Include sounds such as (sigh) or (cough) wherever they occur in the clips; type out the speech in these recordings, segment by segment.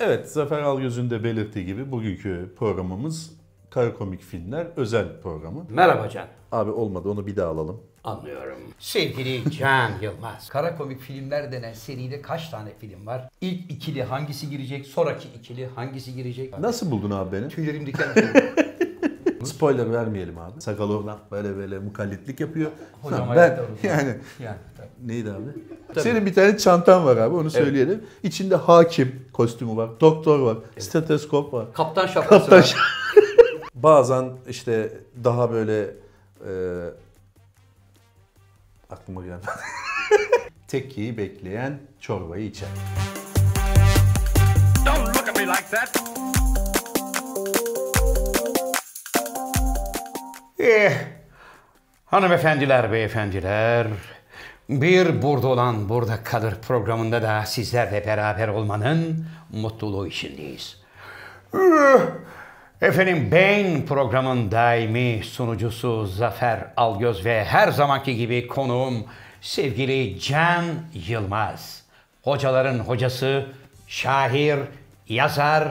Evet, Zafer Algöz'ün de belirttiği gibi bugünkü programımız Kara Komik Filmler özel programı. Merhaba Can. Abi olmadı onu bir daha alalım. Anlıyorum. Sevgili Can Yılmaz. (laughs) Kara komik filmler denen seride kaç tane film var? İlk ikili hangisi girecek? Sonraki ikili hangisi girecek? Nasıl buldun abi beni? Tüylerim diken diken. (laughs) Spoiler vermeyelim abi. Sakalı olan böyle böyle mukallitlik yapıyor. Hocam ben yani yani tabii. neydi abi? Tabii. Senin bir tane çantan var abi onu söyleyelim. İçinde hakim kostümü var, doktor var, steteskop var. Kaptan şapkası Kaptan var. (laughs) Bazen işte daha böyle e, aklıma gelmedi. (laughs) Tekkeyi bekleyen çorbayı içer. Don't look at me like that. Eh, hanımefendiler, beyefendiler, bir burada olan burada kalır programında da sizlerle beraber olmanın mutluluğu içindeyiz. Eh, Efendim Beyin programın daimi sunucusu Zafer Algöz ve her zamanki gibi konuğum sevgili Can Yılmaz. Hocaların hocası, şair, yazar,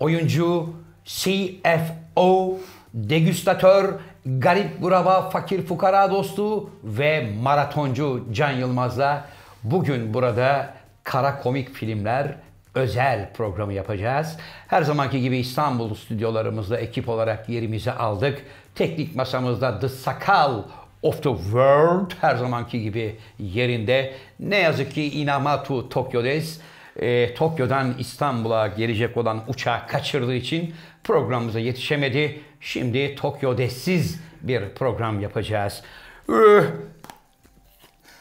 oyuncu, CFO, degüstatör, garip guraba, fakir fukara dostu ve maratoncu Can Yılmaz'la bugün burada kara komik filmler özel programı yapacağız. Her zamanki gibi İstanbul stüdyolarımızda ekip olarak yerimizi aldık. Teknik masamızda The Sakal of the World her zamanki gibi yerinde. Ne yazık ki Inamatu Tokyo'dayız. Ee, Tokyo'dan İstanbul'a gelecek olan uçağı kaçırdığı için programımıza yetişemedi. Şimdi Tokyo'desiz bir program yapacağız. Üh!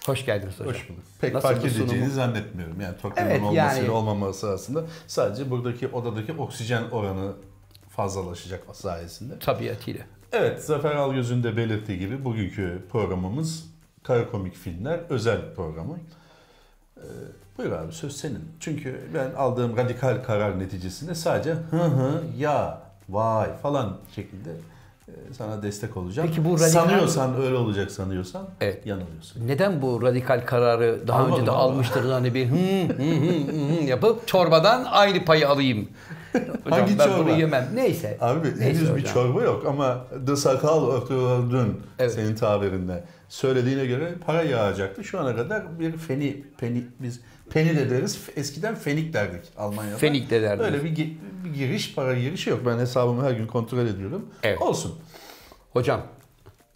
Hoş geldiniz hocam. Hoş bulduk. Pek Nasıl fark bu sunumu? edeceğini zannetmiyorum. Yani Tokyo'nun Evet, olmasıyla yani- olmaması aslında sadece buradaki odadaki oksijen oranı fazlalaşacak sayesinde. Tabiatıyla. Evet, Zafer Algöz'ün de belirttiği gibi bugünkü programımız Kara Komik Filmler özel programı. Ee, buyur abi söz senin. Çünkü ben aldığım radikal karar neticesinde sadece hı hı, ya, vay falan şeklinde e, sana destek olacağım. Peki bu radikal- Sanıyorsan öyle olacak sanıyorsan Evet. yanılıyorsun. Neden bu radikal kararı daha Almadım önce de ama. almıştır hani bir hı hı hı hı yapıp çorbadan aynı payı alayım. Hocam Hangi ben çorba? bunu yemem. Neyse. Abi Neyse henüz bir hocam. çorba yok ama The Sakal ötürdün Evet. senin tabirinde. Söylediğine göre para yağacaktı. Şu ana kadar bir feni, peni, biz peni de deriz. Eskiden fenik derdik Almanya'da. Fenik de derdik. Öyle bir, bir giriş, para girişi yok. Ben hesabımı her gün kontrol ediyorum. Evet. Olsun. Hocam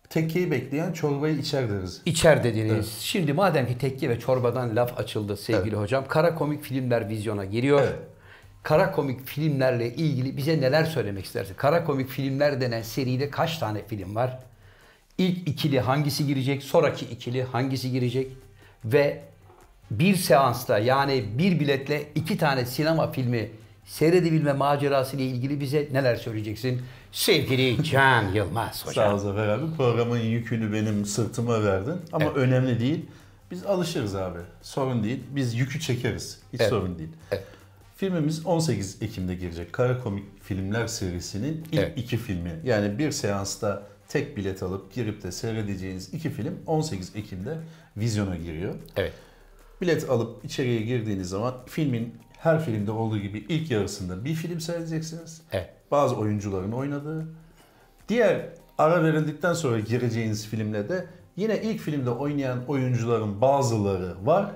Tekkeyi bekleyen çorbayı içer deriz. içer dediniz. Şimdi madem ki tekke ve çorbadan laf açıldı sevgili hocam. Kara komik filmler vizyona giriyor. Evet. Kara komik filmlerle ilgili bize neler söylemek istersin? Kara komik filmler denen seride kaç tane film var? İlk ikili hangisi girecek? Sonraki ikili hangisi girecek? Ve bir seansta yani bir biletle iki tane sinema filmi seyredebilme macerası ile ilgili bize neler söyleyeceksin? Sevgili Can (laughs) Yılmaz Sağ ol hocam. Zafer abi. Programın yükünü benim sırtıma verdin. Ama Evet. önemli değil. Biz alışırız abi. Sorun değil. Biz yükü çekeriz. Hiç Evet. sorun değil. Evet. Filmimiz 18 Ekim'de girecek. Kara Komik Filmler serisinin ilk Evet. iki filmi. Yani bir seansta tek bilet alıp girip de seyredeceğiniz iki film 18 Ekim'de vizyona giriyor. Evet. Bilet alıp içeriye girdiğiniz zaman filmin her filmde olduğu gibi ilk yarısında bir film seyredeceksiniz. Evet. Bazı oyuncuların oynadığı. Diğer ara verildikten sonra gireceğiniz filmle de yine ilk filmde oynayan oyuncuların bazıları var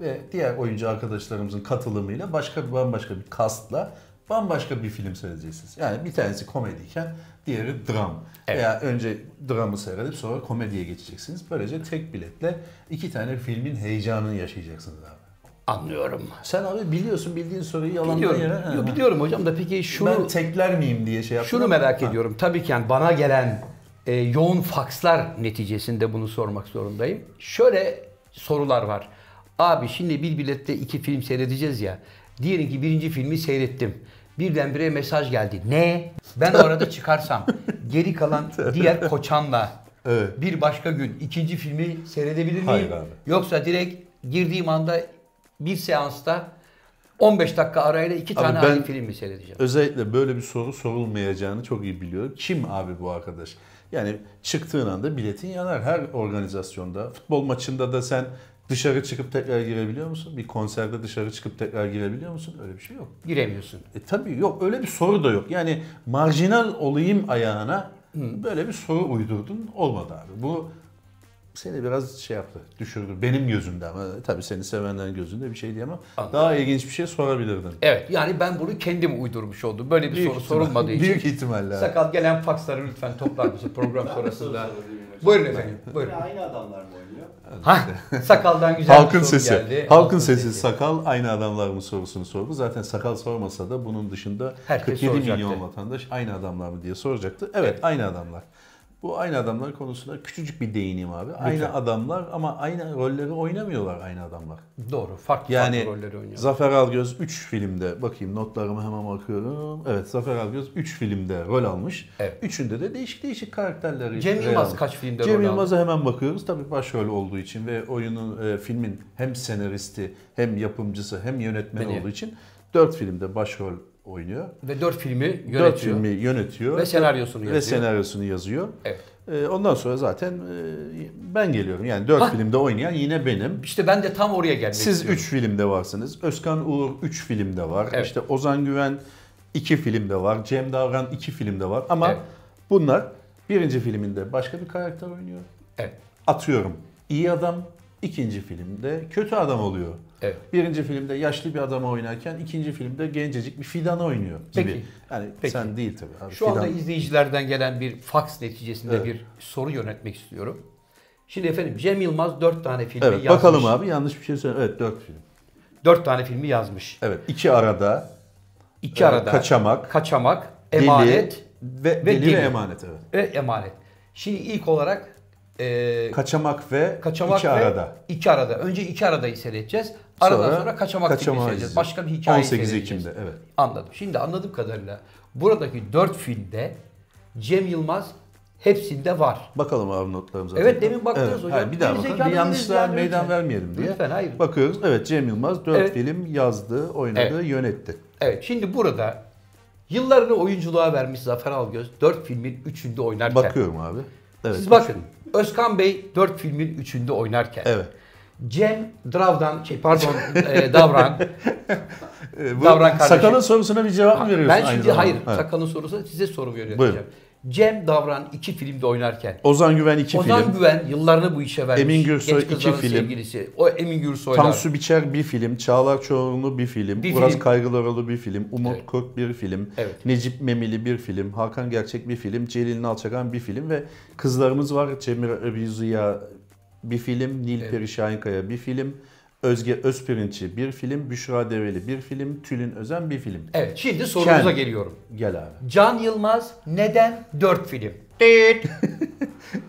ve diğer oyuncu arkadaşlarımızın katılımıyla başka bir bambaşka bir kastla bambaşka bir film seyredeceksiniz. Yani bir tanesi komediyken diğeri dram. Evet. Veya önce dramı seyredip sonra komediye geçeceksiniz. Böylece tek biletle iki tane filmin heyecanını yaşayacaksınız abi. Anlıyorum. Sen abi biliyorsun bildiğin soruyu yalandan Biliyorum. yere. Yo, biliyorum hocam da peki şunu Ben tekler miyim diye şey yaptım. Şunu merak Ha. ediyorum. Tabii ki yani bana gelen e, yoğun fakslar neticesinde bunu sormak zorundayım. Şöyle sorular var. Abi şimdi bir bilette iki film seyredeceğiz ya. Diyelim ki birinci filmi seyrettim. Birdenbire mesaj geldi. Ne? Ben o arada çıkarsam (laughs) geri kalan diğer koçanla Evet. bir başka gün ikinci filmi seyredebilir miyim? Hayır abi. Yoksa direkt girdiğim anda bir seansta 15 dakika arayla iki tane ben- aynı film mi seyredeceğim? Özellikle böyle bir soru sorulmayacağını çok iyi biliyorum. Kim abi bu arkadaş? Yani çıktığın anda biletin yanar her organizasyonda. Futbol maçında da sen Dışarı çıkıp tekrar girebiliyor musun? Bir konserde dışarı çıkıp tekrar girebiliyor musun? Öyle bir şey yok. Giremiyorsun. E tabii yok öyle bir soru da yok. Yani marjinal olayım ayağına böyle bir soru uydurdun olmadı abi. Bu seni biraz şey yaptı, düşürdü. Benim gözümde ama tabii seni sevenlerin gözünde bir şey diyemem. Anladım. Daha ilginç bir şey sorabilirdin. Evet yani ben bunu kendim uydurmuş oldum. Böyle bir soru ihtimal- sorulmadığı için. Büyük ihtimalle. Sakal gelen faksları lütfen toplar mısın program (laughs) sonrasında? Buyurun efendim. Buyurun. Aynı adamlar mı oynuyor? Ha, (laughs) sakaldan güzel Halkın bir soru sesi. geldi. Halkın, sesi, sakal aynı adamlar mı sorusunu sordu. Zaten sakal sormasa da bunun dışında Herkes 47 milyon soracaktı. vatandaş aynı adamlar mı diye soracaktı. Evet, Evet. aynı adamlar. Bu aynı adamlar konusunda küçücük bir değineyim abi. Aynı adamlar ama aynı rolleri oynamıyorlar aynı adamlar. Doğru. Farklı Yani farklı rolleri oynuyor. Zafer Algöz 3 filmde bakayım notlarıma hemen bakıyorum. Evet Zafer Algöz 3 filmde rol almış. Evet. Üçünde de değişik değişik karakterleri Cem Yılmaz kaç filmde Cem rol aldı? Yılmaz'a hemen bakıyoruz. Tabii başrol olduğu için ve oyunun e, filmin hem senaristi hem yapımcısı hem yönetmeni Beni. olduğu için 4 filmde başrol oynuyor. Ve dört filmi yönetiyor. 4 filmi yönetiyor. Ve senaryosunu Ve yazıyor. senaryosunu yazıyor. Evet. E, ondan sonra zaten e, ben geliyorum. Yani 4 Hah. filmde oynayan yine benim. İşte ben de tam oraya gelmek Siz istiyorum. 3 filmde varsınız. Özkan Uğur 3 filmde var. Evet. İşte Ozan Güven 2 filmde var. Cem Davran 2 filmde var. Ama Evet. bunlar birinci filminde başka bir karakter oynuyor. Evet. Atıyorum iyi adam. İkinci filmde kötü adam oluyor. Evet. Birinci filmde yaşlı bir adamı oynarken ikinci filmde gencecik bir fidanı oynuyor gibi. Peki. Yani Peki. sen değil tabii. Abi, Şu anda fidan- izleyicilerden gelen bir faks neticesinde Evet. bir soru yönetmek istiyorum. Şimdi efendim Cem Yılmaz dört tane filmi Evet yazmış. bakalım abi yanlış bir şey söyle. Evet 4 film. Dört tane filmi yazmış. Evet iki arada. İki e, arada. Kaçamak. Kaçamak, Deli emanet ve, ve deli, Deli. ve emanet evet. ve emanet. Şimdi ilk olarak e, Kaçamak ve kaçamak iki ve arada. iki arada. Önce iki aradayı seyredeceğiz. Aradan sonra, kaçamak filmi Kaçamağı seyredeceğiz. izleyeceğiz. Başka bir hikaye 18 seyredeceğiz. Ekim'de evet. Anladım. Şimdi anladığım kadarıyla buradaki dört filmde Cem Yılmaz hepsinde var. Bakalım abi notlarımıza. Evet, demin baktınız hocam. Hayır, bir daha bakalım. Bir yanlışlığa yani, meydan lütfen. vermeyelim diye. Lütfen, hayır. Bakıyoruz. Evet Cem Yılmaz 4 Evet. film yazdı, oynadı, Evet. yönetti. Evet şimdi burada yıllarını oyunculuğa vermiş Zafer Algöz dört filmin üçünde oynarken. Bakıyorum abi. Evet. Siz bakın Özkan Bey dört filmin üçünde oynarken. Evet. Cem Dravdan, şey pardon e, Davran. (laughs) Bu Davran kardeşim. Sakalın sorusuna bir cevap mı veriyorsun? ben şimdi hayır Evet. Sakal'ın sorusu size soru Buyurun. Cem Davran iki filmde oynarken. Ozan Güven 2 Ozan film. Güven yıllarını bu işe vermiş. Emin Gürsoy Genç iki film. sevgilisi. O Emin Gürsoy'la. Tansu Biçer bir film, Çağlar Çoğunlu bir film, Bir Uras film. Kaygılaroğlu bir film, Umut Evet. Kurt bir film, Evet. Necip Memili bir film, Hakan Gerçek bir film, Celil Nalçakan bir film ve kızlarımız var. Cemil Öbüzüya bir film, Nil Evet. Peri Şahinkaya bir film, Özge Özpirinççi bir film, Büşra Develi bir film, Tülin Özen bir film. Evet şimdi sorumuza Ken. geliyorum. Gel abi. Can Yılmaz neden dört film? (laughs)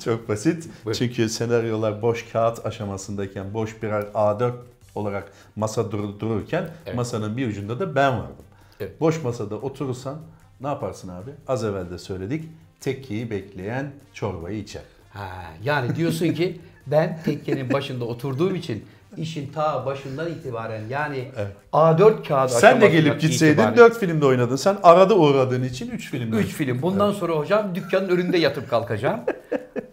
Çok basit. Buyurun. Çünkü senaryolar boş kağıt aşamasındayken boş birer A4 olarak masa dur- dururken Evet. masanın bir ucunda da ben vardım. Evet. Boş masada oturursan ne yaparsın abi? Az evvel de söyledik. Tekkeyi bekleyen çorbayı içer. Ha, yani diyorsun ki ben tekkenin başında oturduğum için işin ta başından itibaren yani A4 kağıdı Sen de gelip gitseydin itibaren 4 filmde oynadın. Sen arada uğradığın için 3 filmde. Üç film. Bundan sonra hocam dükkanın önünde yatıp kalkacağım. (laughs)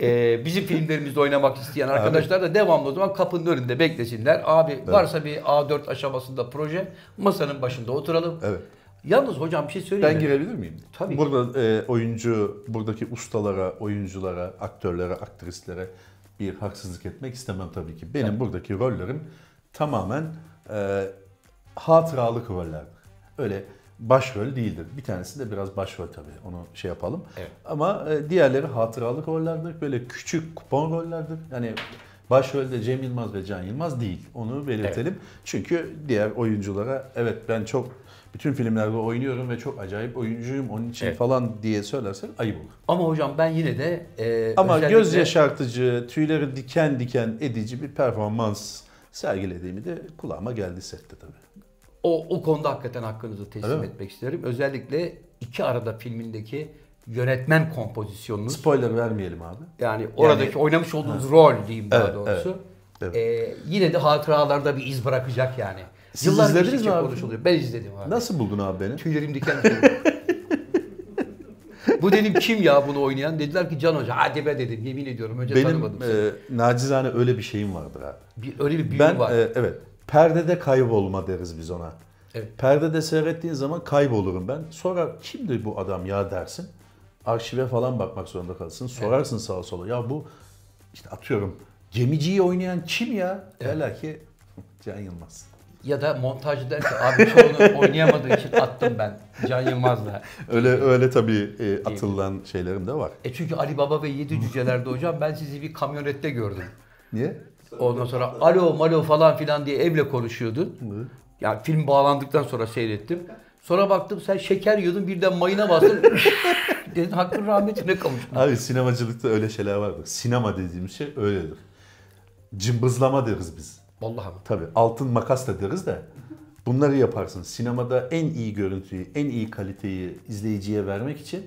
Ee, bizim filmlerimizde oynamak isteyen arkadaşlar da devamlı o zaman kapının önünde beklesinler. Abi varsa bir A4 aşamasında proje masanın başında oturalım. Evet. Yalnız hocam bir şey söyleyeyim Ben mi? girebilir miyim? Tabii. Burada e, oyuncu, buradaki ustalara, oyunculara, aktörlere, aktrislere bir haksızlık etmek istemem tabii ki. Benim Tabii. buradaki rollerim tamamen e, hatıralık rollerdir. Öyle başrol değildir. Bir tanesi de biraz başrol tabii. Onu şey yapalım. Evet. Ama e, diğerleri hatıralık rollerdir. Böyle küçük kupon rollerdir. Yani başrolde Cem Yılmaz ve Can Yılmaz değil. Onu belirtelim. Çünkü diğer oyunculara evet ben çok bütün filmlerde oynuyorum ve çok acayip oyuncuyum onun için Evet. falan diye söylersen ayıp olur. Ama hocam ben yine de e, Ama özellikle- göz yaşartıcı, tüyleri diken diken edici bir performans sergilediğimi de kulağıma geldi sette tabii. O, o konuda hakikaten hakkınızı teslim Öyle mi? etmek isterim. Özellikle iki arada filmindeki yönetmen kompozisyonunuz. Spoiler vermeyelim abi. Yani oradaki oynamış olduğunuz rol diyeyim daha Evet, doğrusu. evet, Ee, yine de hatıralarda bir iz bırakacak yani. Siz Yıllar izlediniz mi abi? konuşuluyor. Ben izledim abi. Nasıl buldun abi beni? Tüylerim diken. Bu dedim kim ya bunu oynayan? Dediler ki Can Hoca. Hadi be dedim. Yemin ediyorum. Önce Benim tanımadım seni. e, nacizane öyle bir şeyim vardır abi. Bir, öyle bir büyü Ben var. e, evet perdede kaybolma deriz biz ona. Evet. Perdede seyrettiğin zaman kaybolurum ben. Sonra kimdir bu adam ya dersin. Arşive falan bakmak zorunda kalırsın. Sorarsın sağa sola. Ya bu işte atıyorum gemiciyi oynayan kim ya? Derler ki Can Yılmaz. Ya da montajcı der ki abi çoğunu oynayamadığı için attım ben Can Yılmaz'la. Öyle öyle tabii e, atılan şeylerim de var. E çünkü Ali Baba ve Yedi Cüceler'de hocam ben sizi bir kamyonette gördüm. Niye? Ondan sonra alo malo falan filan diye evle konuşuyordun. Yani film bağlandıktan sonra seyrettim. Sonra baktım sen şeker yiyordun birden mayına bastın. (laughs) Dedin hakkın rahmetine kavuştun. Abi sinemacılıkta öyle şeyler vardır. Sinema dediğimiz şey öyledir. Cımbızlama deriz biz. Vallahi mı? Tabii altın makas da deriz de bunları yaparsın. Sinemada en iyi görüntüyü, en iyi kaliteyi izleyiciye vermek için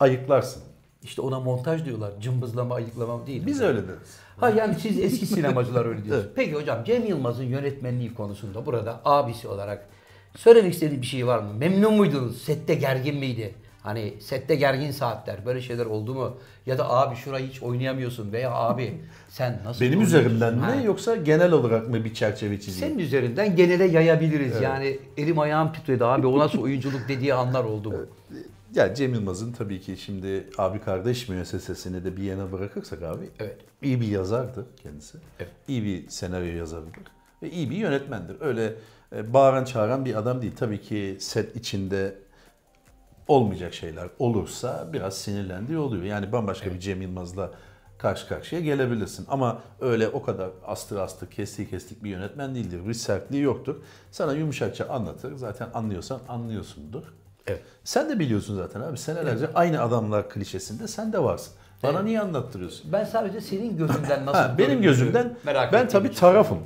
ayıklarsın. İşte ona montaj diyorlar. Cımbızlama, ayıklama değil. Biz öyle deriz. Ha yani siz eski sinemacılar öyle diyorsunuz. Peki hocam Cem Yılmaz'ın yönetmenliği konusunda burada abisi olarak söylemek istediği bir şey var mı? Memnun muydunuz? Sette gergin miydi? Hani sette gergin saatler böyle şeyler oldu mu? Ya da abi şurayı hiç oynayamıyorsun veya abi sen nasıl Benim üzerimden mi Ha. yoksa genel olarak mı bir çerçeve çizeyim? Senin üzerinden genele yayabiliriz. Yani elim ayağım titredi abi o nasıl oyunculuk dediği anlar oldu mu? Ya Cem Yılmaz'ın tabii ki şimdi abi kardeş müessesesini de bir yana bırakırsak abi Evet. iyi bir yazardı kendisi. Evet. İyi bir senaryo yazarıdır. Ve iyi bir yönetmendir. Öyle e, bağıran çağıran bir adam değil. Tabii ki set içinde olmayacak şeyler olursa biraz sinirlendiği oluyor. Yani bambaşka bir Cem Yılmaz'la karşı karşıya gelebilirsin. Ama öyle o kadar astır astır kestiği kestik bir yönetmen değildir. Bir sertliği yoktur. Sana yumuşakça anlatır. Zaten anlıyorsan anlıyorsundur. Evet. Sen de biliyorsun zaten abi. Senelerce aynı adamlar klişesinde sen de varsın. Bana Evet. niye anlattırıyorsun? Ben sadece senin gözünden nasıl Ha, benim gözümden merak ben tabii tarafım.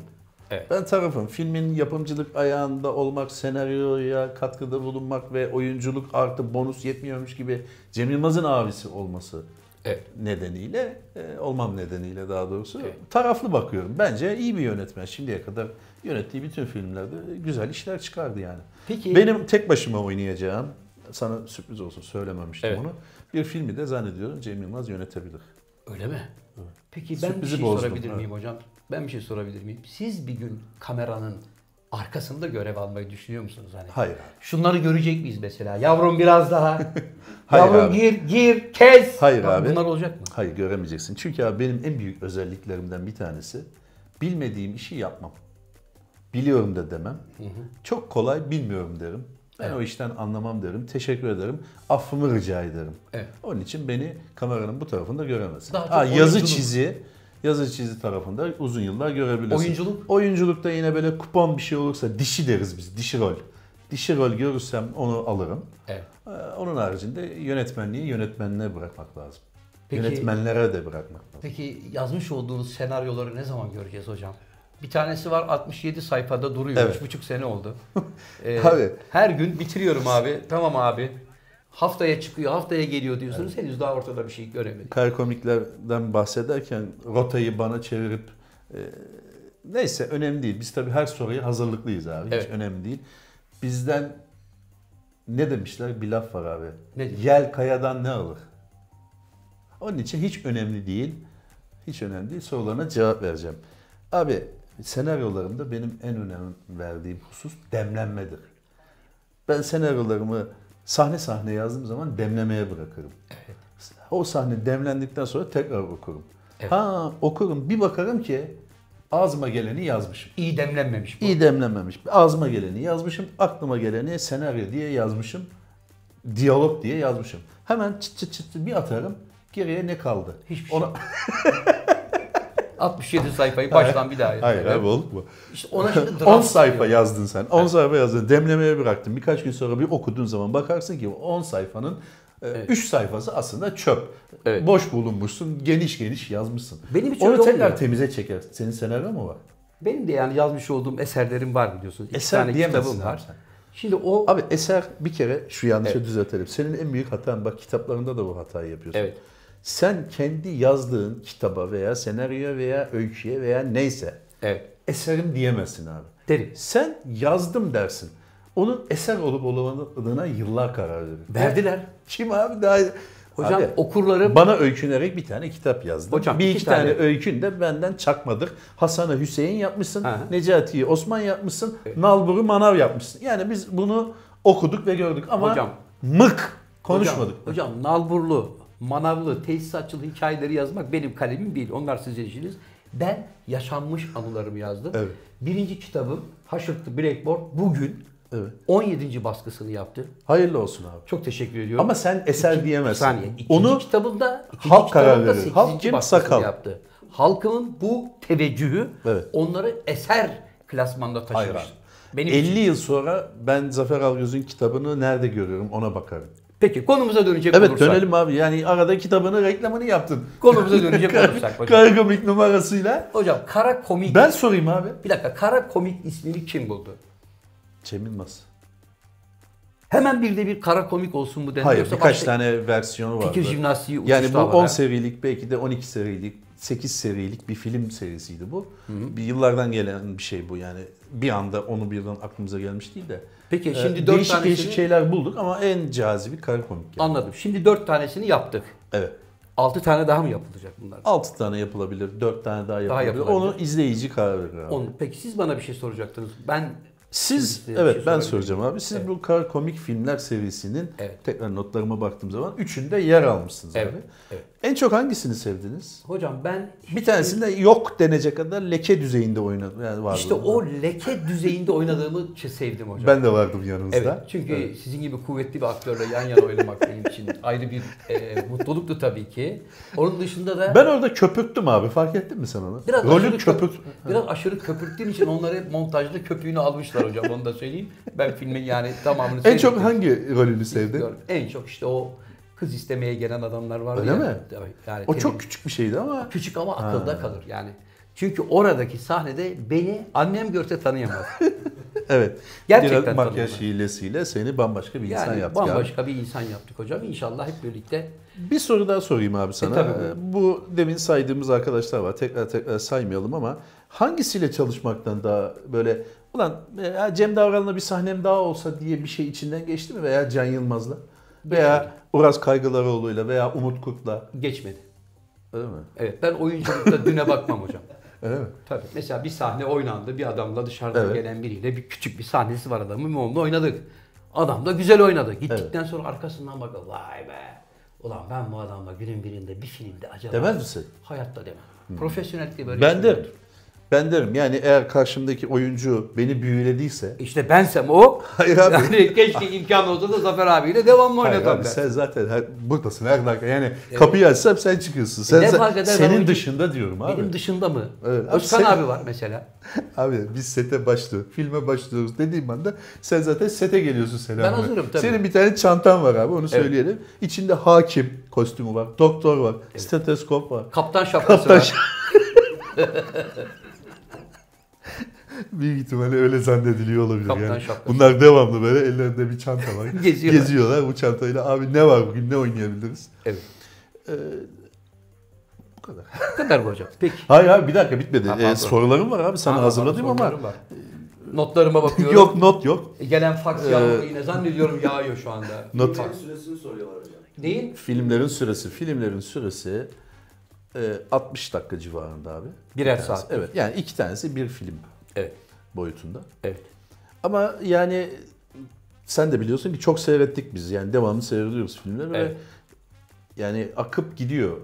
Evet. Ben tarafım. Filmin yapımcılık ayağında olmak, senaryoya katkıda bulunmak ve oyunculuk artı bonus yetmiyormuş gibi Cem Yılmaz'ın abisi olması Evet. nedeniyle, e, olmam nedeniyle daha doğrusu Evet. taraflı bakıyorum. Bence iyi bir yönetmen. Şimdiye kadar yönettiği bütün filmlerde güzel işler çıkardı yani. Peki Benim tek başıma oynayacağım, sana sürpriz olsun söylememiştim Evet. onu. Bir filmi de zannediyorum Cem Yılmaz yönetebilir. Öyle mi? Peki ben Sürprizi bir şey bozdum, sorabilir evet. miyim hocam? Ben bir şey sorabilir miyim? Siz bir gün kameranın arkasında görev almayı düşünüyor musunuz hani? Hayır abi. Şunları görecek miyiz mesela? Yavrum biraz daha. (laughs) Hayır Yavrum abi. gir, gir, kes. Hayır Bak, abi. Bunlar olacak mı? Hayır göremeyeceksin. Çünkü abi benim en büyük özelliklerimden bir tanesi bilmediğim işi yapmam. Biliyorum da demem. Çok kolay bilmiyorum derim. Ben Evet. o işten anlamam derim. Teşekkür ederim. Affımı rica ederim. Evet. Onun için beni kameranın bu tarafında göremezsin. Daha Ha, yazı çizi yazı çizi tarafında uzun yıllar görebilirsin. Oyunculuk? Oyunculukta yine böyle kupon bir şey olursa dişi deriz biz. Dişi rol. Dişi rol görürsem onu alırım. Evet. Ee, Onun haricinde yönetmenliği yönetmenine bırakmak lazım. Peki- Yönetmenlere de bırakmak lazım. Peki yazmış olduğunuz senaryoları ne zaman göreceğiz hocam? Bir tanesi var 67 sayfada duruyor. Evet. 3,5 sene oldu. (laughs) Ee, Abi. Her gün bitiriyorum abi. Tamam abi. Haftaya çıkıyor, haftaya geliyor diyorsunuz. Henüz daha ortada bir şey göremedik. Kar komiklerden bahsederken rotayı bana çevirip e, neyse önemli değil. Biz tabii her soruya hazırlıklıyız abi. Hiç Evet. önemli değil. Bizden ne demişler? Bir laf var abi. Nedir? Yel kayadan ne alır? Onun için hiç önemli değil. Hiç önemli değil. Sorularına cevap vereceğim. Abi senaryolarımda benim en önem verdiğim husus demlenmedir. Ben senaryolarımı sahne sahne yazdığım zaman demlemeye bırakırım. O sahne demlendikten sonra tekrar okurum. Evet. Ha okurum bir bakarım ki ağzıma geleni yazmışım. İyi demlenmemiş bu. İyi demlenmemiş. Ağzıma geleni yazmışım. Aklıma geleni senaryo diye yazmışım. Diyalog diye yazmışım. Hemen çıt çıt çıt bir atarım. Geriye ne kaldı? Hiçbir şey. (laughs) Ona... 67 sayfayı baştan bir daha yazıyorum. Hayır abi olur mu? İşte ona şimdi 10 (laughs) draft sayfa diyor. yazdın sen. 10 sayfa yazdın. Demlemeye bıraktın. Birkaç gün sonra bir okuduğun zaman bakarsın ki 10 sayfanın 3 sayfası aslında çöp. Evet. Boş bulunmuşsun. Geniş geniş yazmışsın. Benim hiç Onu tekrar olmuyor. temize çeker. Senin senaryo mu var? Benim de yani yazmış olduğum eserlerim var biliyorsunuz. İki Eser tane kitabım var. sen. Şimdi o Abi eser bir kere şu yanlışı Evet. düzeltelim. Senin en büyük hatan bak kitaplarında da bu hatayı yapıyorsun. Evet. Sen kendi yazdığın kitaba veya senaryoya veya öyküye veya neyse Evet. eserim diyemezsin abi. Derim. Sen yazdım dersin. onun eser olup olmadığına yıllar karar verir. Verdiler. Kim abi daha... Hocam Abi, okurları bana öykünerek bir tane kitap yazdım. Hocam, bir iki iki tane, tane. öykün de benden çakmadık. Hasan'ı Hüseyin yapmışsın. Necati'yi Osman yapmışsın, Nalbur'u Manav yapmışsın. Yani biz bunu okuduk ve gördük ama Hocam. mık konuşmadık. Hocam, hocam nalburlu, manavlı, tesisatçılı hikayeleri yazmak benim kalemim değil. Onlar sizin işiniz. Ben yaşanmış anılarımı yazdım. Evet. Birinci kitabım Haşırtlı Blackboard bugün Evet. 17. baskısını yaptı. Hayırlı olsun abi. Çok teşekkür ediyorum. Ama sen eser Bir diyemezsin. saniye. İkinci Onu kitabında ikinci halk karar verir. 8. Halk kim? Sakal. yaptı. Halkımın bu teveccühü Evet. onları eser klasmanda taşımış. Hayır Benim 50 için. yıl sonra ben Zafer Algöz'ün kitabını nerede görüyorum ona bakarım. Peki konumuza dönecek Evet olursak. dönelim abi. Yani arada kitabını reklamını yaptın. Konumuza (laughs) dönecek olursak hocam. Kargomik numarasıyla. Hocam kara komik. Ben sorayım abi. Bir dakika kara komik ismini kim buldu? Cem Yılmaz. Hemen bir de bir kara komik olsun mu denir? Hayır Yoksa birkaç başka tane versiyonu var. Fikir jimnastiği Yani bu havada. 10 serilik belki de 12 serilik 8 serilik bir film serisiydi bu. Bir yıllardan gelen bir şey bu yani. Bir anda onu birden aklımıza gelmiş değil de. Peki Ee, şimdi dört değişik tanesini değişik şeyler bulduk ama en cazibi kara komik. Yani. anladım. Şimdi dört tanesini yaptık. Evet. Altı tane daha mı yapılacak bunlar? 6 tane yapılabilir, 4 tane daha yapılabilir. yapılabilir. Onu izleyici karar verir abi. On, peki siz bana bir şey soracaktınız. Ben Siz evet şey ben soracağım abi. Siz Evet. bu kara komik filmler serisinin Evet. tekrar notlarıma baktığım zaman üçünde yer almışsınız Evet, abi. evet. En çok hangisini sevdiniz? hocam ben Bir tanesinde yok denecek kadar leke düzeyinde oynadım. Yani vardı. işte o leke düzeyinde oynadığımı sevdim hocam. ben de vardım yanınızda. Evet, çünkü sizin gibi kuvvetli bir aktörle yan yana oynamak benim için ayrı bir e, mutluluktu tabii ki. Onun dışında da Ben orada köpürttüm abi. Fark ettin mi sen onu? Biraz Rolün aşırı köpürt. Biraz aşırı köpürttüğün için onları hep montajda köpüğünü almışlar hocam onu da söyleyeyim. Ben filmin yani tamamını En çok hangi rolünü sevdin? En çok işte o kız istemeye gelen adamlar vardı Öyle ya. mi? Tabii, Yani O tabii çok küçük bir şeydi ama küçük ama akılda kalır yani. Çünkü oradaki sahnede beni annem görse tanıyamaz. (laughs) evet. Gerçekten Biraz makyaj tanımam. hilesiyle seni bambaşka bir insan Yani yaptık abi. bambaşka bir insan yaptık hocam. İnşallah hep birlikte. Bir soru daha sorayım abi sana. tabii, buyurun. Ee, Bu demin saydığımız arkadaşlar var. Tekrar tekrar saymayalım ama hangisiyle çalışmaktan daha böyle ulan ya Cem Davran'la bir sahnem daha olsa diye bir şey içinden geçti mi veya Can Yılmaz'la veya Uras Kaygılaroğlu'yla veya Umut Kurt'la Geçmedi. öyle mi? Evet ben oyunculukta düne bakmam hocam. (laughs) Öyle mi? Tabii. Mesela bir sahne oynandı. Bir adamla dışarıdan Evet. gelen biriyle bir küçük bir sahnesi var adamın. Onunla oynadık. Adam da güzel oynadı. Gittikten sonra arkasından bakıyor. Vay be. Ulan ben bu adamla günün birinde bir filmde acaba... Demez misin? Hayatta demem. Profesyonellikle böyle Ben şeyler. derim. Ben derim yani eğer karşımdaki oyuncu beni büyülediyse İşte bensem o. (laughs) Hayır abi. Yani keşke imkan olsa da Zafer abiyle devamlı Hayır oynatam abi, sen zaten her, buradasın her dakika. Yani kapıyı açsam sen çıkıyorsun. Sen, ne fark eder senin oyuncu- dışında diyorum abi. Benim dışında mı? Evet, abi Özkan sen- abi var mesela. (laughs) Abi biz sete başlıyoruz, filme başlıyoruz dediğim anda sen zaten sete geliyorsun selam. Ben hazırım tabii. Senin bir tane çantan var abi onu söyleyelim. İçinde hakim kostümü var, doktor var, steteskop var. Kaptan (laughs) şapkası Kaptan var. (laughs) Büyük ihtimalle öyle zannediliyor olabilir Kaptan yani. şapkası. Bunlar devamlı böyle ellerinde bir çanta var. (laughs) Geziyorlar. Geziyorlar bu çantayla. Abi ne var bugün ne oynayabiliriz? Evet. Ee, bu kadar. Bu kadar mı hocam? Peki. Hayır hayır bir dakika bitmedi. Ha, Ee, sorularım var abi sana Ha, hazırladım ama var. Notlarıma bakıyorum. (laughs) yok not yok. E, Gelen faks Ee, yağmuru yine zannediyorum yağıyor şu anda. Not Faks. süresini soruyorlar hocam. Neyin? Filmlerin süresi, filmlerin süresi e, 60 dakika civarında abi. Birer saat. Evet yani iki tanesi bir film Evet. boyutunda. Evet. Ama yani sen de biliyorsun ki çok seyrettik biz yani devamlı seyrediyoruz filmleri Evet. ve yani akıp gidiyor.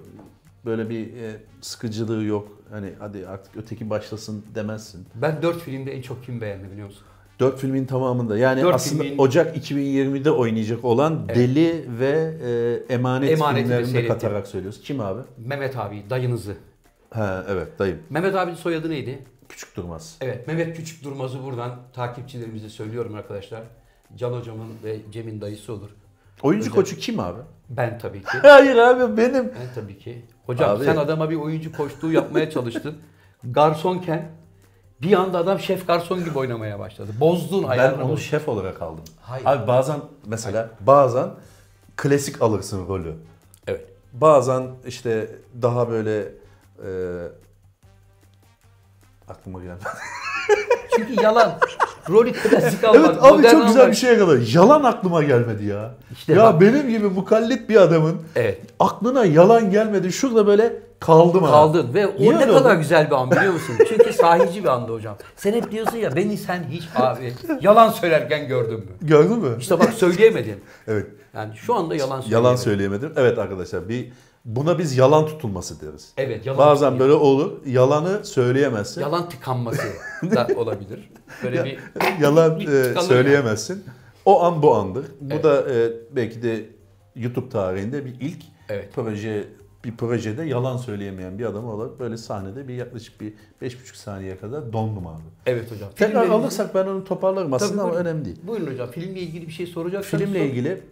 Böyle bir e, sıkıcılığı yok. Hani hadi artık öteki başlasın demezsin. Ben dört filmde en çok kim beğendim biliyor musun? Dört filmin tamamında yani Dört aslında filmin- Ocak 2020'de oynayacak olan Evet. Deli ve e, Emanet Emaneti filmlerini de katarak söylüyoruz. Kim abi? Mehmet abi, dayınızı. Ha evet dayım. Mehmet abinin soyadı neydi? Küçük Durmaz. Evet, Mehmet Küçük Durmaz'ı buradan takipçilerimize söylüyorum arkadaşlar. Can hocamın ve Cem'in dayısı olur. Oyuncu Özel. koçu kim abi? Ben tabii ki. (laughs) Hayır abi benim. Ben tabii ki. Hocam Abi- sen adama bir oyuncu koştuğu yapmaya çalıştın. Garsonken bir anda adam şef garson gibi oynamaya başladı. Bozdun Ben ayarını onu bozdun. şef olarak aldım. Hayır. Abi bazen mesela bazen klasik alırsın rolü. Evet. Bazen işte daha böyle e, aklıma gelmedi. (laughs) Çünkü yalan. Rolü klasik almak. Evet abi modern çok güzel almak. bir şey kadar. Yalan aklıma gelmedi ya. İşte ya bak. benim gibi mukallit bir adamın Evet. aklına yalan gelmedi. Şurada böyle kaldım. Kaldın ve o Niye ne kadar oldu? güzel bir an biliyor musun? (laughs) Çünkü sahici bir andı hocam. Sen hep diyorsun ya beni sen hiç abi yalan söylerken gördün mü? Gördün mü? İşte bak söyleyemedin. (laughs) Evet. Yani şu anda yalan söyleyemedim. Yalan söyleyemedim. Evet arkadaşlar bir buna biz yalan tutulması deriz. Evet yalan. Bazen böyle olur. Yalanı söyleyemezsin. Yalan tıkanması (laughs) da olabilir. Böyle bir (laughs) Yalan Bir e, söyleyemezsin. O an bu andır. Bu Evet. da e, belki de YouTube tarihinde bir ilk Evet. proje bir projede yalan söyleyemeyen bir adam olarak böyle sahnede bir yaklaşık bir 5,5 saniye kadar dondum abi. Evet hocam. Tekrar Filmle alırsak ben onu toparlarım aslında Tabii, ama buyurun. önemli değil. ilgili- Buyurun hocam filmle ilgili bir şey soracaksanız Filmle sorun. ilgili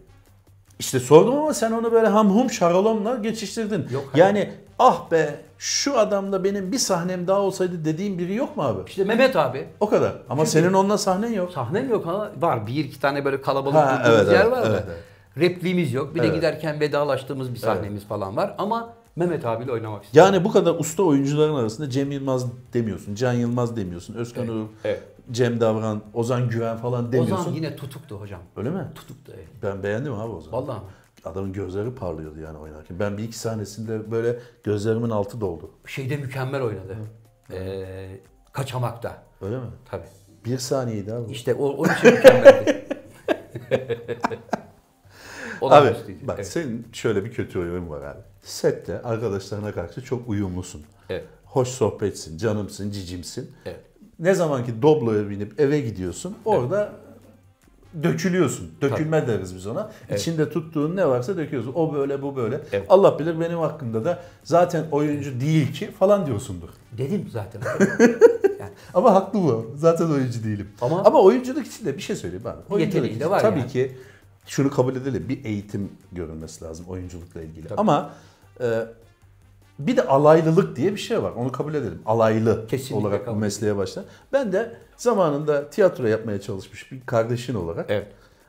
işte sordum ama sen onu böyle hamhum şarolomla geçiştirdin. Yok, hayır. yani ah be şu adamla benim bir sahnem daha olsaydı dediğin biri yok mu abi? İşte Mehmet abi O kadar. Ama Çünkü- senin onunla sahnen yok. sahnem yok ama var bir iki tane böyle kalabalık Ha, evet, yer evet, var da. evet, evet. Repliğimiz yok. Bir de Evet. giderken vedalaştığımız bir sahnemiz falan var ama Mehmet abiyle oynamak istiyorum. Yani bu kadar usta oyuncuların arasında Cem Yılmaz demiyorsun, Can Yılmaz demiyorsun, Özkan Uğur, Evet. Cem Davran, Ozan Güven falan demiyorsun. Ozan yine tutuktu hocam. Öyle mi? Tutuktu evet. Ben beğendim abi Ozan. Vallahi. Adamın gözleri parlıyordu yani oynarken. Ben bir iki sahnesinde böyle gözlerimin altı doldu. Şeyde mükemmel oynadı. Ee, kaçamakta. Öyle mi? Tabii. Bir saniyeydi abi. İşte o, onun için mükemmeldi. (laughs) Abi bak evet. senin şöyle bir kötü oyun var abi. Sette arkadaşlarına karşı çok uyumlusun. Evet. Hoş sohbetsin, canımsın, cicimsin. Evet. Ne zaman ki Doblo'ya binip eve gidiyorsun orada dökülüyorsun. Dökülme deriz biz ona. İçinde tuttuğun ne varsa döküyorsun. O böyle bu böyle. Evet. Allah bilir benim hakkında da zaten oyuncu değil ki falan diyorsundur. Dedim zaten. (laughs) yani, Ama haklı bu. Zaten oyuncu değilim. Ama- Ama, oyunculuk için de bir şey söyleyeyim abi. Oyunculuk Yeteneği de için var Tabii yani. ki şunu kabul edelim. Bir eğitim görülmesi lazım oyunculukla ilgili. Tabii. Ama e, bir de alaylılık diye bir şey var. Onu kabul edelim. Alaylı Kesinlikle olarak bu kabul mesleğe başla. Ben de zamanında tiyatro yapmaya çalışmış bir kardeşin olarak evet.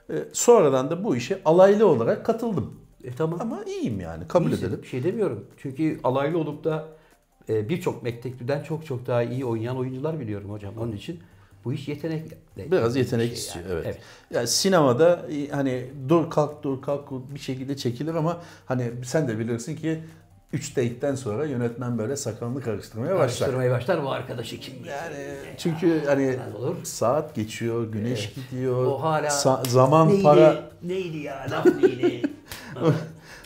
e, sonradan da bu işe alaylı olarak katıldım. E, tamam. Ama iyiyim yani kabul İyisin, edelim. Bir şey demiyorum. Çünkü alaylı olup da e, birçok mektepten çok çok daha iyi oynayan oyuncular biliyorum hocam. Onun için bu iş yetenekle. Biraz ilgili bir yetenek şey istiyor yani. evet. Yani sinemada e, hani dur kalk dur kalk bir şekilde çekilir ama hani sen de bilirsin ki 3 take'den sonra yönetmen böyle sakalını karıştırmaya başlar. Araştırmaya başlar bu arkadaşı kim? Yani çünkü hani olur. saat geçiyor, güneş gidiyor. O hala sa- zaman neydi, para Neydi ya laf neydi? (laughs)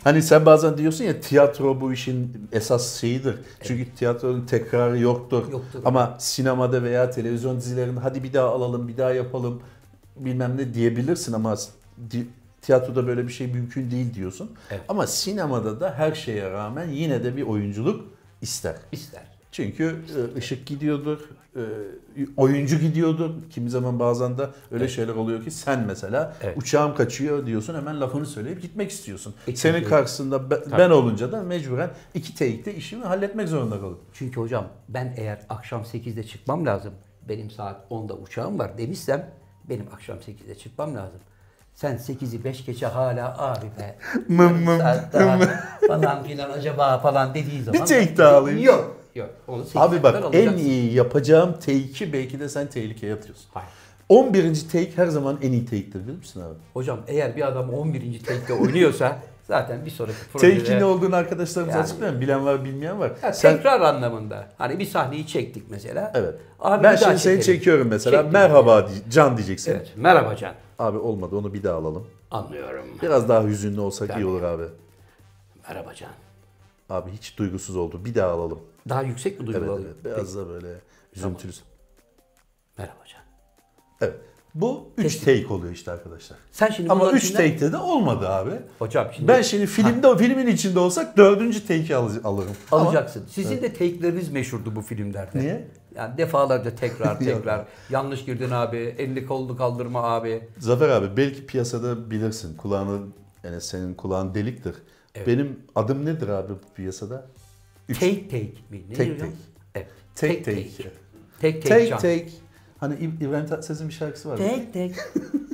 Hani sen bazen diyorsun ya tiyatro bu işin esas şeyidir. Çünkü tiyatronun tekrarı yoktur. Yoktur. Ama sinemada veya televizyon dizilerinde hadi bir daha alalım, bir daha yapalım bilmem ne diyebilirsin ama tiyatroda böyle bir şey mümkün değil diyorsun. Evet. Ama sinemada da her şeye rağmen yine de bir oyunculuk ister. İster. Çünkü e, ışık gidiyordur, e, oyuncu gidiyordur. Kimi zaman bazen de öyle şeyler oluyor ki sen mesela Evet. uçağım kaçıyor diyorsun hemen lafını söyleyip gitmek istiyorsun. E, Senin karşısında be- ben olunca da mecburen iki take'de işimi halletmek zorunda kalıyorum. Çünkü hocam ben eğer akşam 8'de çıkmam lazım. Benim saat 10'da uçağım var demişsem benim akşam 8'de çıkmam lazım. Sen 8'i 5 geçe hala abi be. (laughs) Mım mım. (laughs) falan filan acaba falan dediği zaman. take daha alayım. Yok. Yok. Onu 8'e Abi bak en iyi yapacağım take'i belki de sen tehlikeye atıyorsun. Hayır. 11. take her zaman en iyi take'tir bilir misin abi? Hocam eğer bir adam 11. take'de oynuyorsa (laughs) zaten bir sonraki projede... Take'in ne olduğunu arkadaşlarımız Yani- açıklayalım. Bilen var bilmeyen var. Ya sen tekrar anlamında. Hani bir sahneyi çektik mesela. Evet. Abi ben bir şimdi seni çekelim. çekiyorum mesela. Çektim. Merhaba diye- Can diyeceksin. Evet. Merhaba Can. Abi olmadı onu bir daha alalım. Anlıyorum. Biraz daha hüzünlü olsak Tabii. iyi olur abi. Merhaba Can. Abi hiç duygusuz oldu. Bir daha alalım. Daha yüksek mi Evet, duygular? evet. Biraz da böyle üzüntülü. Merhaba Can. Evet. Bu 3 take oluyor işte arkadaşlar. Sen şimdi Ama bunların 3 içinden- take'te de olmadı abi. Hocam şimdi Ben şimdi filmde filmin içinde olsak 4. take'i al- alırım. Ama alacaksın. Sizin de take'leriniz meşhurdu bu filmlerde. Niye? Yani defalarca tekrar (laughs) tekrar. Yanlış girdin abi. Elini kolunu kaldırma abi. Zafer abi belki piyasada bilirsin. Kulağını yani senin kulağın deliktir. Evet. Benim adım nedir abi bu piyasada? Üç. Take take mi? Ne Take take. Evet. Take take. take. Take take. Take take. Hani İb- İbrahim Tatlıses'in bir şarkısı var. Take take.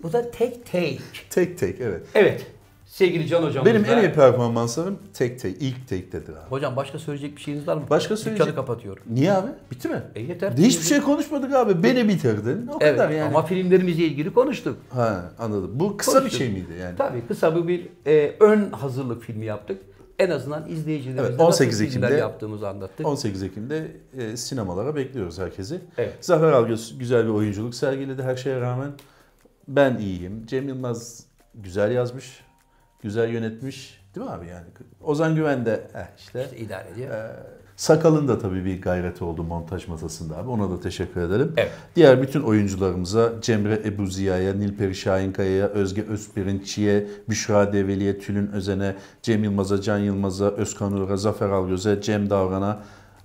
Bu da take take. Take take evet. Evet. Sevgili Can hocamız Benim en iyi performanslarım tek tek, ilk tektedir abi. Hocam başka söyleyecek bir şeyiniz var mı? Başka Dükkanı söyleyecek- kapatıyorum. Niye abi? Bitti mi? E yeter. Hiçbir şey konuşmadık abi. Beni bitirdin. O Evet kadar yani. ama filmlerimizle ilgili konuştuk. Ha anladım. Bu kısa bir Konuştuk. şey miydi yani? Tabii kısa bir, bir e, ön hazırlık filmi yaptık. En azından izleyicilerimize Evet, 18 nasıl Ekim'de- yaptığımızı anlattık. 18 Ekim'de e, sinemalara bekliyoruz herkesi. Evet. Zafer Algöz güzel bir oyunculuk sergiledi her şeye rağmen. Ben iyiyim. Cem Yılmaz güzel yazmış, güzel yönetmiş. Değil mi abi yani? Ozan Güven de eh işte. İşte idare ediyor. Ee, Sakal'ın da tabii bir gayreti oldu montaj masasında abi. Ona da teşekkür edelim. Evet. Diğer bütün oyuncularımıza Cemre Ebu Ziya'ya, Nilperi Şahinkaya'ya, Özge Özpirinççi'ye, Büşra Develi'ye, Tülün Özen'e, Cem Yılmaz'a, Can Yılmaz'a, Özkan Uğur'a, Zafer Algöz'e, Cem Davran'a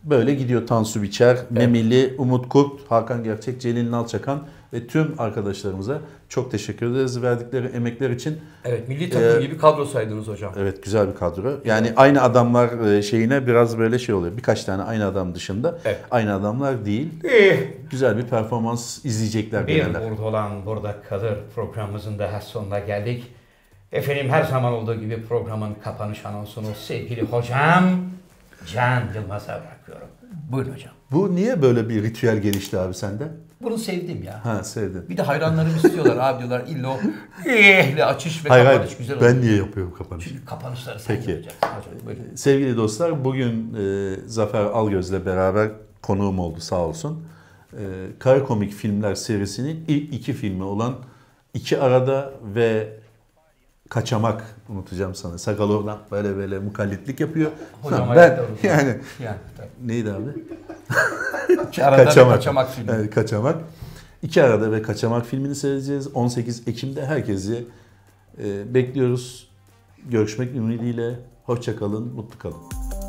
böyle gidiyor Tansu Biçer, Memili, Umut Kurt, Hakan Gerçek, Celil Nalçakan ve tüm arkadaşlarımıza çok teşekkür ederiz verdikleri emekler için. Evet milli takım Ee, gibi kadro saydınız hocam. Evet güzel bir kadro. Yani aynı adamlar e, şeyine biraz böyle şey oluyor. Birkaç tane aynı adam dışında Evet. aynı adamlar değil. Eh, Güzel bir performans izleyecekler Bir genelde. burada olan burada kalır programımızın daha sonuna geldik. Efendim her zaman olduğu gibi programın kapanış anonsunu sevgili hocam Can Yılmaz'a bırakıyorum. Buyurun hocam. Bu niye böyle bir ritüel gelişti abi sende? Bunu sevdim ya. Ha sevdin. Bir de hayranlarım istiyorlar abi diyorlar illa o ehle açış ve Hayır kapanış hayır güzel oluyor. ben niye yapıyorum kapanışı? Çünkü kapanışları sen Peki. yapacaksın hocam. Buyurun. Sevgili dostlar bugün e, Zafer Algöz'le beraber konuğum oldu sağ olsun. E, Kara Komik Filmler serisinin ilk iki filmi olan İki Arada ve Kaçamak unutacağım sana. Sakal oradan böyle böyle mukallitlik yapıyor. Hocam ben yani Yani tabii. neydi abi? (laughs) Arada Kaçamak. kaçamak. kaçamak filmi. Evet, Kaçamak. İki arada ve Kaçamak filmini seyredeceğiz. 18 Ekim'de herkesi e, bekliyoruz. Görüşmek ümidiyle. Hoşça kalın, mutlu kalın.